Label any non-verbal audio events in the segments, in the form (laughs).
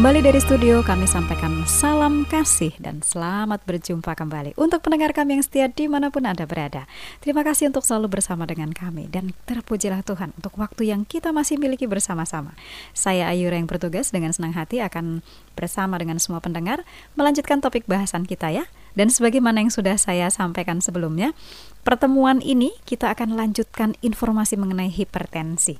Kembali dari studio kami sampaikan salam kasih dan selamat berjumpa kembali. Untuk pendengar kami yang setia di mana pun Anda berada Terima kasih untuk selalu bersama dengan kami. Dan terpujilah Tuhan untuk waktu yang kita masih miliki bersama-sama. Saya Ayura yang bertugas dengan senang hati akan bersama dengan semua pendengar Melanjutkan topik bahasan kita ya. Dan sebagaimana yang sudah saya sampaikan sebelumnya Pertemuan ini kita akan lanjutkan informasi mengenai hipertensi.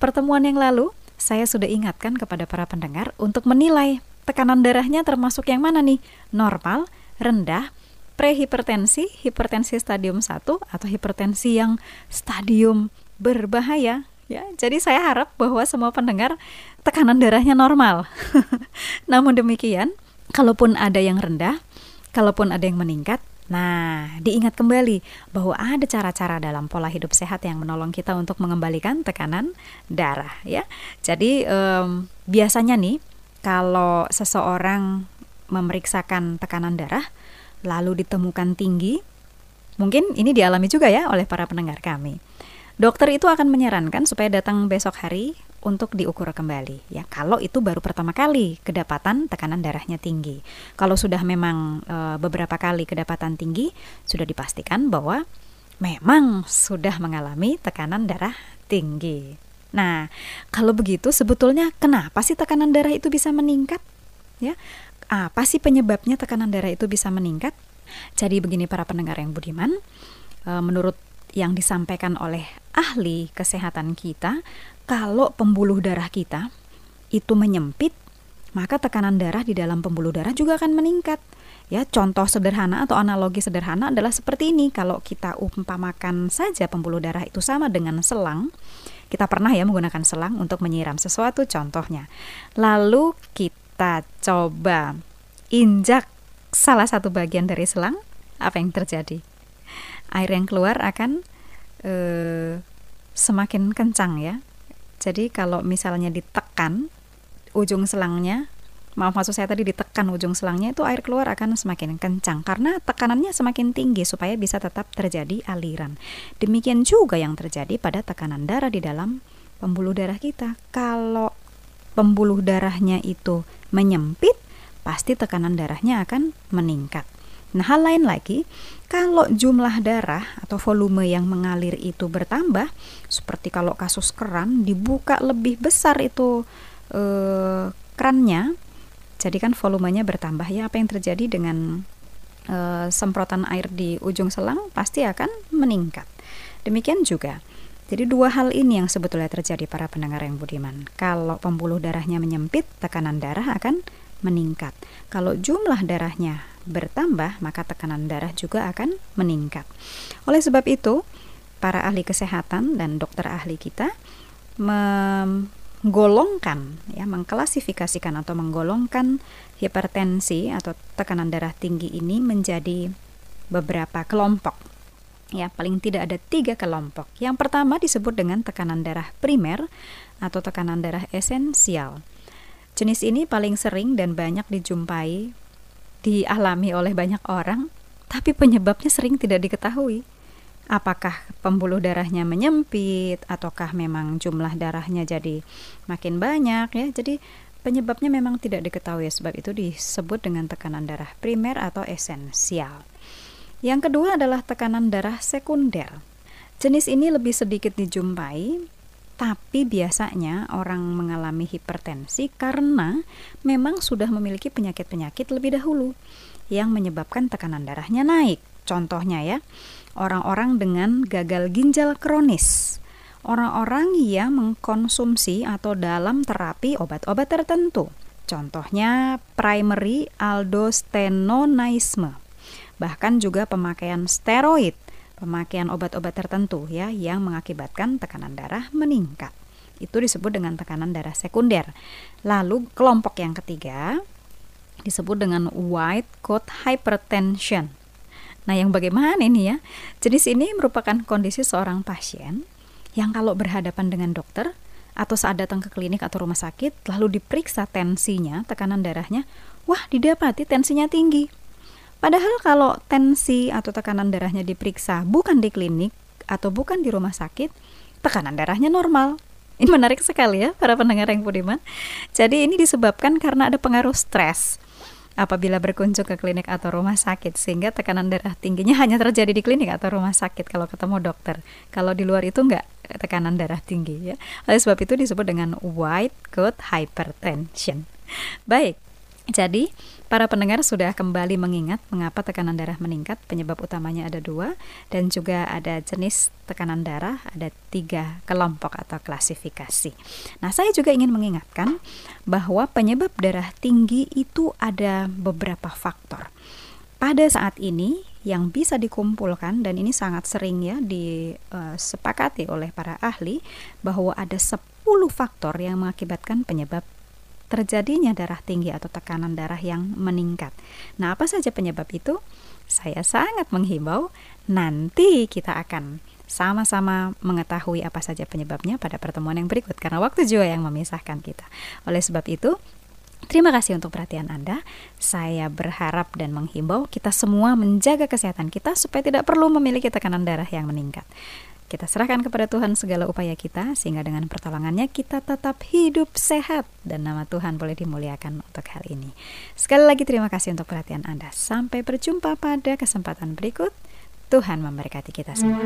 Pertemuan yang lalu saya sudah ingatkan kepada para pendengar untuk menilai tekanan darahnya termasuk yang mana nih? Normal, rendah, prehipertensi, hipertensi stadium 1 atau hipertensi yang stadium berbahaya ya. Jadi saya harap bahwa semua pendengar tekanan darahnya normal. (laughs) Namun demikian, kalaupun ada yang rendah, kalaupun ada yang meningkat, Nah, diingat kembali bahwa ada cara-cara dalam pola hidup sehat yang menolong kita untuk mengembalikan tekanan darah ya. Jadi um, biasanya nih kalau seseorang memeriksakan tekanan darah lalu ditemukan tinggi, mungkin ini dialami juga ya oleh para pendengar kami. Dokter itu akan menyarankan supaya datang besok hari untuk diukur kembali ya. Kalau itu baru pertama kali kedapatan tekanan darahnya tinggi. Kalau sudah memang e, beberapa kali kedapatan tinggi sudah dipastikan bahwa memang sudah mengalami tekanan darah tinggi. Nah kalau begitu sebetulnya kenapa sih tekanan darah itu bisa meningkat ya? Apa sih penyebabnya tekanan darah itu bisa meningkat? Jadi begini para pendengar yang budiman e, menurut yang disampaikan oleh ahli kesehatan kita kalau pembuluh darah kita itu menyempit, maka tekanan darah di dalam pembuluh darah juga akan meningkat. Ya, contoh sederhana atau analogi sederhana adalah seperti ini. Kalau kita umpamakan saja pembuluh darah itu sama dengan selang, kita pernah ya menggunakan selang untuk menyiram sesuatu contohnya. Lalu kita coba injak salah satu bagian dari selang, apa yang terjadi? Air yang keluar akan eh, semakin kencang ya jadi kalau misalnya ditekan ujung selangnya, maaf maksud saya tadi ditekan ujung selangnya itu air keluar akan semakin kencang karena tekanannya semakin tinggi supaya bisa tetap terjadi aliran. Demikian juga yang terjadi pada tekanan darah di dalam pembuluh darah kita. Kalau pembuluh darahnya itu menyempit, pasti tekanan darahnya akan meningkat. Nah, hal lain lagi, kalau jumlah darah atau volume yang mengalir itu bertambah, seperti kalau kasus keran dibuka lebih besar itu eh, kerannya, jadi kan volumenya bertambah ya. Apa yang terjadi dengan eh, semprotan air di ujung selang pasti akan meningkat. Demikian juga. Jadi dua hal ini yang sebetulnya terjadi para pendengar yang budiman. Kalau pembuluh darahnya menyempit, tekanan darah akan meningkat. Kalau jumlah darahnya bertambah, maka tekanan darah juga akan meningkat. Oleh sebab itu, para ahli kesehatan dan dokter ahli kita menggolongkan ya mengklasifikasikan atau menggolongkan hipertensi atau tekanan darah tinggi ini menjadi beberapa kelompok. Ya paling tidak ada tiga kelompok. Yang pertama disebut dengan tekanan darah primer atau tekanan darah esensial. Jenis ini paling sering dan banyak dijumpai dialami oleh banyak orang, tapi penyebabnya sering tidak diketahui. Apakah pembuluh darahnya menyempit ataukah memang jumlah darahnya jadi makin banyak ya. Jadi penyebabnya memang tidak diketahui sebab itu disebut dengan tekanan darah primer atau esensial. Yang kedua adalah tekanan darah sekunder. Jenis ini lebih sedikit dijumpai tapi biasanya orang mengalami hipertensi karena memang sudah memiliki penyakit-penyakit lebih dahulu yang menyebabkan tekanan darahnya naik. Contohnya ya, orang-orang dengan gagal ginjal kronis, orang-orang yang mengkonsumsi atau dalam terapi obat-obat tertentu. Contohnya primary aldostenonisme. Bahkan juga pemakaian steroid pemakaian obat-obat tertentu ya yang mengakibatkan tekanan darah meningkat. Itu disebut dengan tekanan darah sekunder. Lalu kelompok yang ketiga disebut dengan white coat hypertension. Nah, yang bagaimana ini ya? Jenis ini merupakan kondisi seorang pasien yang kalau berhadapan dengan dokter atau saat datang ke klinik atau rumah sakit lalu diperiksa tensinya, tekanan darahnya, wah didapati tensinya tinggi. Padahal kalau tensi atau tekanan darahnya diperiksa bukan di klinik atau bukan di rumah sakit, tekanan darahnya normal. Ini menarik sekali ya para pendengar yang budiman. Jadi ini disebabkan karena ada pengaruh stres apabila berkunjung ke klinik atau rumah sakit sehingga tekanan darah tingginya hanya terjadi di klinik atau rumah sakit kalau ketemu dokter. Kalau di luar itu enggak tekanan darah tinggi ya. Oleh sebab itu disebut dengan white coat hypertension. Baik. Jadi, para pendengar sudah kembali mengingat mengapa tekanan darah meningkat. Penyebab utamanya ada dua, dan juga ada jenis tekanan darah, ada tiga kelompok atau klasifikasi. Nah, saya juga ingin mengingatkan bahwa penyebab darah tinggi itu ada beberapa faktor. Pada saat ini, yang bisa dikumpulkan dan ini sangat sering ya disepakati oleh para ahli bahwa ada 10 faktor yang mengakibatkan penyebab terjadinya darah tinggi atau tekanan darah yang meningkat. Nah, apa saja penyebab itu? Saya sangat menghimbau nanti kita akan sama-sama mengetahui apa saja penyebabnya pada pertemuan yang berikut karena waktu juga yang memisahkan kita. Oleh sebab itu, Terima kasih untuk perhatian Anda. Saya berharap dan menghimbau kita semua menjaga kesehatan kita supaya tidak perlu memiliki tekanan darah yang meningkat. Kita serahkan kepada Tuhan segala upaya kita, sehingga dengan pertolongannya kita tetap hidup sehat, dan nama Tuhan boleh dimuliakan untuk hal ini. Sekali lagi terima kasih untuk perhatian Anda. Sampai berjumpa pada kesempatan berikut. Tuhan memberkati kita semua.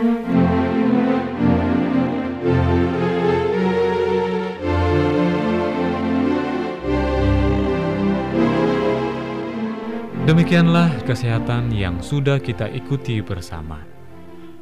Demikianlah kesehatan yang sudah kita ikuti bersama.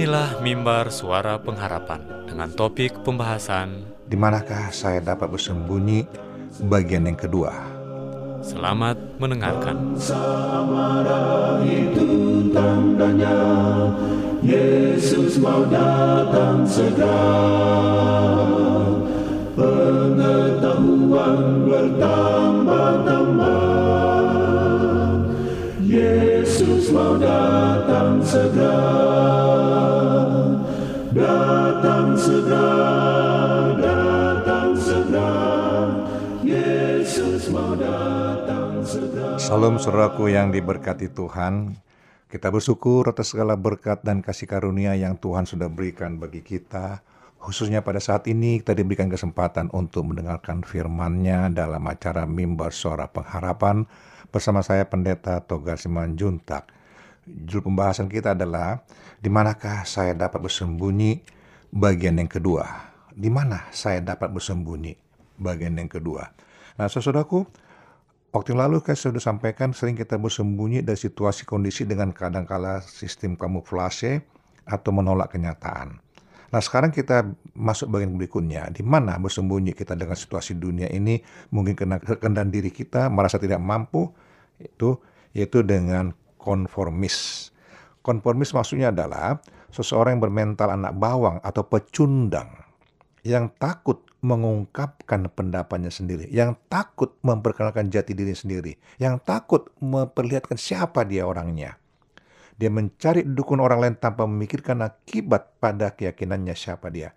Inilah mimbar suara pengharapan dengan topik pembahasan Di manakah saya dapat bersembunyi bagian yang kedua. Selamat mendengarkan. Samara itu tandanya Yesus mau datang segera Pengetahuan bertambah-tambah Yesus mau datang segera Salam saudaraku yang diberkati Tuhan. Kita bersyukur atas segala berkat dan kasih karunia yang Tuhan sudah berikan bagi kita. Khususnya pada saat ini kita diberikan kesempatan untuk mendengarkan firman-Nya dalam acara Mimbar Suara Pengharapan bersama saya Pendeta Togar Simanjuntak. Judul pembahasan kita adalah di manakah saya dapat bersembunyi bagian yang kedua. Di mana saya dapat bersembunyi bagian yang kedua. Nah, saudaraku, Waktu lalu saya sudah sampaikan sering kita bersembunyi dari situasi kondisi dengan kadangkala sistem kamuflase atau menolak kenyataan. Nah sekarang kita masuk bagian berikutnya, di mana bersembunyi kita dengan situasi dunia ini, mungkin kena kendali diri kita, merasa tidak mampu, itu yaitu dengan konformis. Konformis maksudnya adalah seseorang yang bermental anak bawang atau pecundang yang takut mengungkapkan pendapatnya sendiri, yang takut memperkenalkan jati diri sendiri, yang takut memperlihatkan siapa dia orangnya. Dia mencari dukun orang lain tanpa memikirkan akibat pada keyakinannya siapa dia.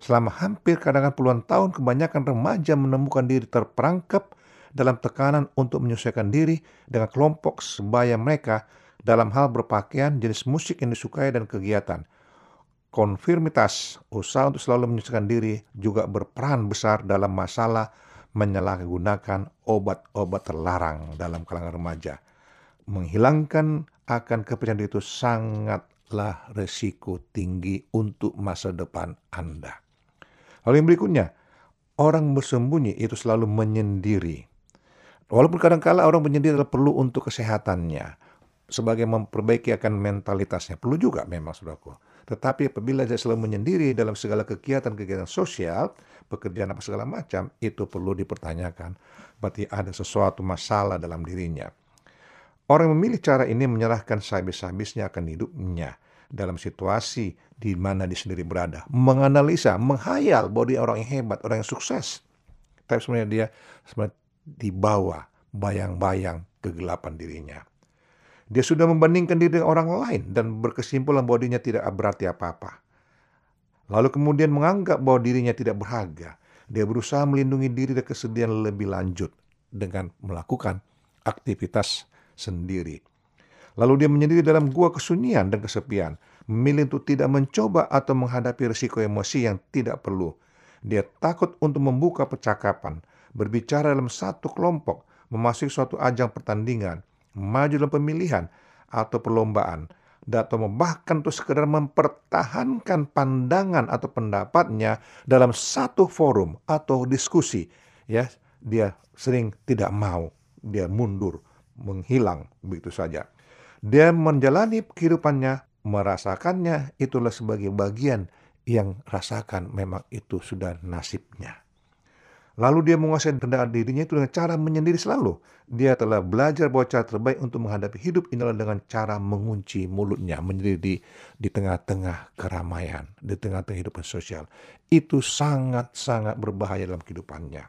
Selama hampir kadang puluhan tahun, kebanyakan remaja menemukan diri terperangkap dalam tekanan untuk menyesuaikan diri dengan kelompok sebaya mereka dalam hal berpakaian, jenis musik yang disukai, dan kegiatan konfirmitas, usaha untuk selalu menyesuaikan diri juga berperan besar dalam masalah menyalahgunakan obat-obat terlarang dalam kalangan remaja. Menghilangkan akan kepercayaan itu sangatlah resiko tinggi untuk masa depan Anda. Lalu yang berikutnya, orang bersembunyi itu selalu menyendiri. Walaupun kadang-kala orang menyendiri adalah perlu untuk kesehatannya, sebagai memperbaiki akan mentalitasnya. Perlu juga memang, saudaraku. Tetapi apabila dia selalu menyendiri dalam segala kegiatan-kegiatan sosial, pekerjaan apa segala macam, itu perlu dipertanyakan. Berarti ada sesuatu masalah dalam dirinya. Orang yang memilih cara ini menyerahkan sehabis-habisnya akan hidupnya dalam situasi di mana dia sendiri berada. Menganalisa, menghayal bahwa dia orang yang hebat, orang yang sukses. Tapi sebenarnya dia sebenarnya dibawa bayang-bayang kegelapan dirinya. Dia sudah membandingkan diri dengan orang lain dan berkesimpulan bahwa dirinya tidak berarti apa-apa. Lalu kemudian menganggap bahwa dirinya tidak berharga. Dia berusaha melindungi diri dari kesedihan lebih lanjut dengan melakukan aktivitas sendiri. Lalu dia menyendiri dalam gua kesunyian dan kesepian, memilih untuk tidak mencoba atau menghadapi risiko emosi yang tidak perlu. Dia takut untuk membuka percakapan, berbicara dalam satu kelompok, memasuki suatu ajang pertandingan, maju dalam pemilihan atau perlombaan. Atau bahkan untuk sekedar mempertahankan pandangan atau pendapatnya dalam satu forum atau diskusi. Ya dia sering tidak mau. Dia mundur menghilang begitu saja. Dia menjalani kehidupannya merasakannya itulah sebagai bagian yang rasakan memang itu sudah nasibnya Lalu dia menguasai kendali dirinya itu dengan cara menyendiri selalu. Dia telah belajar bahwa cara terbaik untuk menghadapi hidup inilah dengan cara mengunci mulutnya, menyendiri di, tengah-tengah keramaian, di tengah-tengah kehidupan sosial. Itu sangat-sangat berbahaya dalam kehidupannya.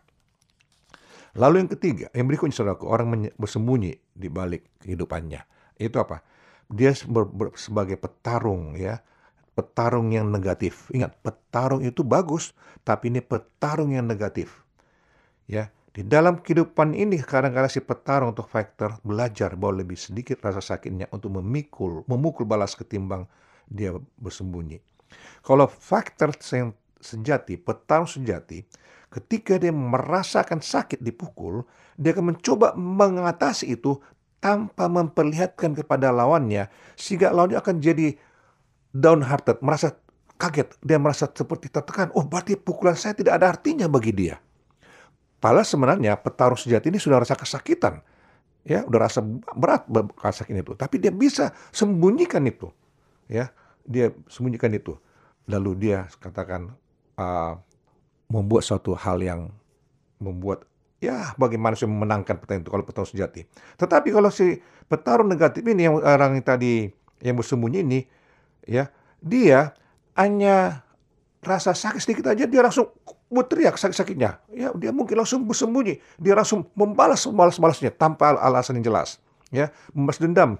Lalu yang ketiga, yang berikutnya saudaraku, orang bersembunyi di balik kehidupannya. Itu apa? Dia sebagai petarung ya, petarung yang negatif. Ingat, petarung itu bagus, tapi ini petarung yang negatif Ya, di dalam kehidupan ini kadang-kadang si petarung untuk fighter belajar bahwa lebih sedikit rasa sakitnya untuk memikul, memukul balas ketimbang dia bersembunyi. Kalau fighter yang sejati, petarung sejati, ketika dia merasakan sakit dipukul, dia akan mencoba mengatasi itu tanpa memperlihatkan kepada lawannya, sehingga lawannya akan jadi downhearted, merasa kaget, dia merasa seperti tertekan. Oh, berarti pukulan saya tidak ada artinya bagi dia. Padahal sebenarnya petarung sejati ini sudah rasa kesakitan. Ya, udah rasa berat kesakitan itu. Tapi dia bisa sembunyikan itu. Ya, dia sembunyikan itu. Lalu dia katakan uh, membuat suatu hal yang membuat ya bagaimana sih memenangkan petarung itu kalau petarung sejati. Tetapi kalau si petarung negatif ini yang orang yang tadi yang bersembunyi ini ya dia hanya rasa sakit sedikit aja dia langsung berteriak sakit-sakitnya. Ya, dia mungkin langsung bersembunyi. Dia langsung membalas balas-balasnya tanpa alasan yang jelas. Ya, membalas dendam.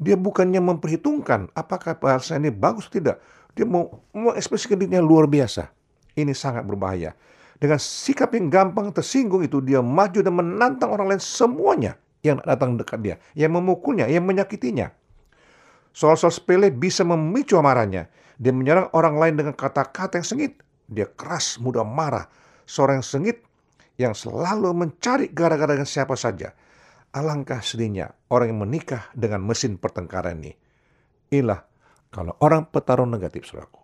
Dia bukannya memperhitungkan apakah balasan ini bagus atau tidak. Dia mau mengekspresikan dirinya luar biasa. Ini sangat berbahaya. Dengan sikap yang gampang tersinggung itu dia maju dan menantang orang lain semuanya yang datang dekat dia, yang memukulnya, yang menyakitinya. Soal-soal sepele bisa memicu amarahnya. Dia menyerang orang lain dengan kata-kata yang sengit. Dia keras, mudah marah. Seorang sengit yang selalu mencari gara-gara dengan siapa saja. Alangkah sedihnya orang yang menikah dengan mesin pertengkaran ini. Inilah kalau orang petarung negatif, saudaraku.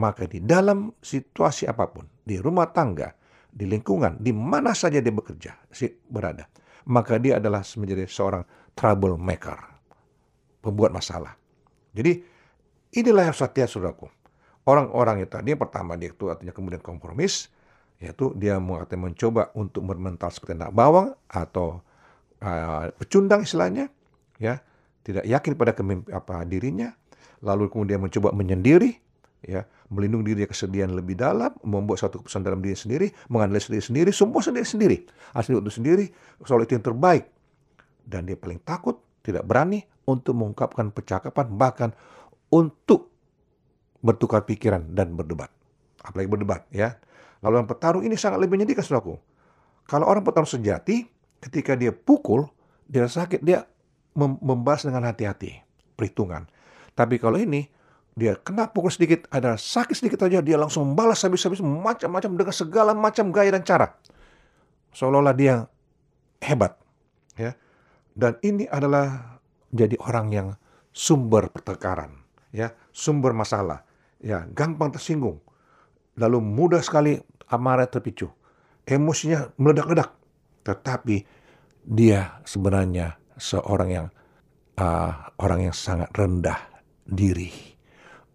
Maka di dalam situasi apa pun, di rumah tangga, di lingkungan, di mana saja dia bekerja, si berada, maka dia adalah menjadi seorang troublemaker, pembuat masalah. Jadi inilah yang setia saudaraku. Orang-orang itu tadi pertama dia itu artinya kemudian kompromis, yaitu dia mengatakan mencoba untuk bermental seperti anak bawang atau uh, pecundang istilahnya, ya tidak yakin pada kemimpi, apa dirinya, lalu kemudian mencoba menyendiri, ya melindungi diri kesedihan lebih dalam, membuat satu keputusan dalam diri sendiri, menganalisis diri sendiri, semua sendiri sendiri, asli itu sendiri, soal itu yang terbaik, dan dia paling takut, tidak berani untuk mengungkapkan percakapan, bahkan untuk bertukar pikiran dan berdebat, apalagi berdebat, ya. Lalu yang petarung ini sangat lebih menyedihkan, saudaraku. Kalau orang petarung sejati, ketika dia pukul, dia sakit, dia membalas dengan hati-hati, perhitungan. Tapi kalau ini, dia kena pukul sedikit, ada sakit sedikit aja, dia langsung membalas habis-habis macam-macam dengan segala macam gaya dan cara. Seolah-olah dia hebat. ya. Dan ini adalah jadi orang yang sumber pertengkaran, ya, sumber masalah, ya, gampang tersinggung, lalu mudah sekali amarah terpicu, emosinya meledak-ledak, tetapi dia sebenarnya seorang yang uh, orang yang sangat rendah diri,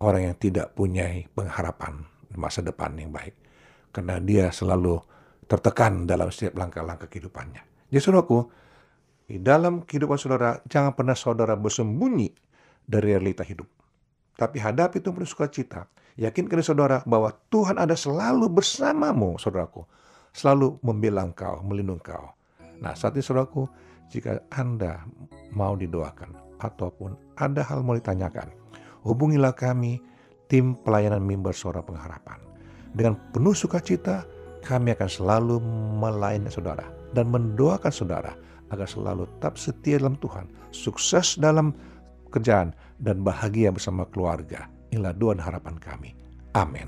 orang yang tidak punya pengharapan masa depan yang baik, karena dia selalu tertekan dalam setiap langkah-langkah kehidupannya. Jadi saudaraku, di dalam kehidupan saudara, jangan pernah saudara bersembunyi dari realita hidup. Tapi hadapi itu penuh sukacita. Yakinkan saudara bahwa Tuhan ada selalu bersamamu, saudaraku. Selalu membela engkau, melindungi engkau. Nah, saat ini saudaraku, jika Anda mau didoakan ataupun ada hal mau ditanyakan, hubungilah kami, tim pelayanan mimbar suara pengharapan. Dengan penuh sukacita, kami akan selalu melayani saudara dan mendoakan saudara agar selalu tetap setia dalam Tuhan, sukses dalam kerjaan, dan bahagia bersama keluarga. Inilah doa dan harapan kami. Amin.